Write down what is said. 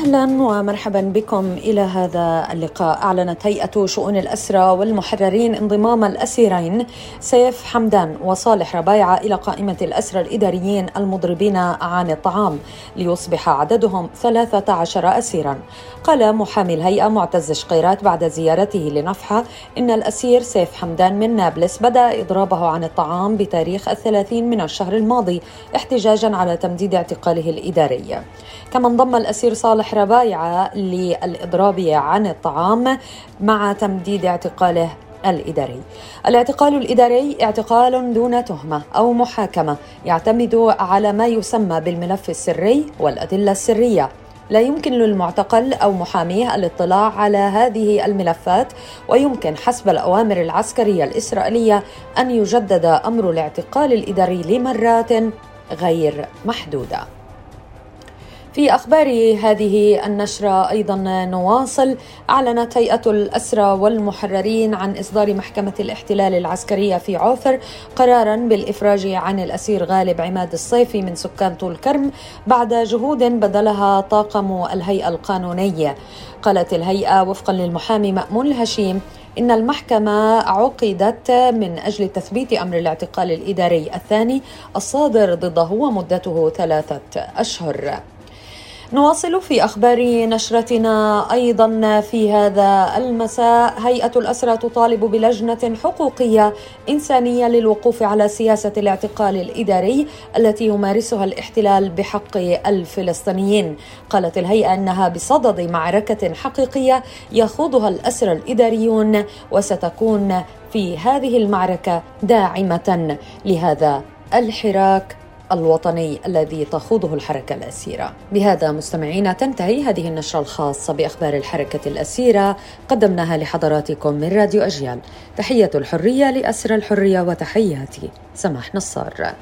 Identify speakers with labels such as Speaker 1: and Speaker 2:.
Speaker 1: أهلا ومرحبا بكم إلى هذا اللقاء. أعلنت هيئة شؤون الاسرى والمحررين انضمام الأسيرين سيف حمدان وصالح ربايعه إلى قائمة الاسرى الإداريين المضربين عن الطعام ليصبح عددهم 13 اسيرا. قال محامي الهيئة معتز شقيرات بعد زيارته لنفحة إن الأسير سيف حمدان من نابلس بدأ إضرابه عن الطعام بتاريخ الثلاثين من الشهر الماضي احتجاجا على تمديد اعتقاله الإداري. كما انضم الأسير صالح ربايعة للإضراب عن الطعام مع تمديد اعتقاله الإداري. الاعتقال الإداري اعتقال دون تهمة أو محاكمة يعتمد على ما يسمى بالملف السري والأدلة السرية. لا يمكن للمعتقل أو محاميه الاطلاع على هذه الملفات ويمكن حسب الأوامر العسكرية الإسرائيلية أن يجدد أمر الاعتقال الإداري لمرات غير محدودة في أخبار هذه النشرة أيضا نواصل. أعلنت هيئة الأسرى والمحررين عن إصدار محكمة الاحتلال العسكرية في عوفر قرارا بالإفراج عن الأسير غالب عماد الصيفي من سكان طول كرم بعد جهود بذلها طاقم الهيئة القانونية. قالت الهيئة وفقا للمحامي مأمون الهشيم إن المحكمة عقدت من أجل تثبيت أمر الاعتقال الإداري الثاني الصادر ضده ومدته ثلاثة أشهر. نواصل في أخبار نشرتنا أيضا في هذا المساء. هيئة الأسرى تطالب بلجنة حقوقية إنسانية للوقوف على سياسة الاعتقال الإداري التي يمارسها الاحتلال بحق الفلسطينيين. قالت الهيئة إنها بصدد معركة حقيقية يخوضها الاسرى الإداريون وستكون في هذه المعركة داعمة لهذا الحراك. الوطني الذي تخوضه الحركة الأسيرة. بهذا مستمعينا تنتهي هذه النشرة الخاصة بأخبار الحركة الأسيرة. قدمناها لحضراتكم من راديو أجيال. تحية الحرية لأسر الحرية وتحياتي. سماح نصار.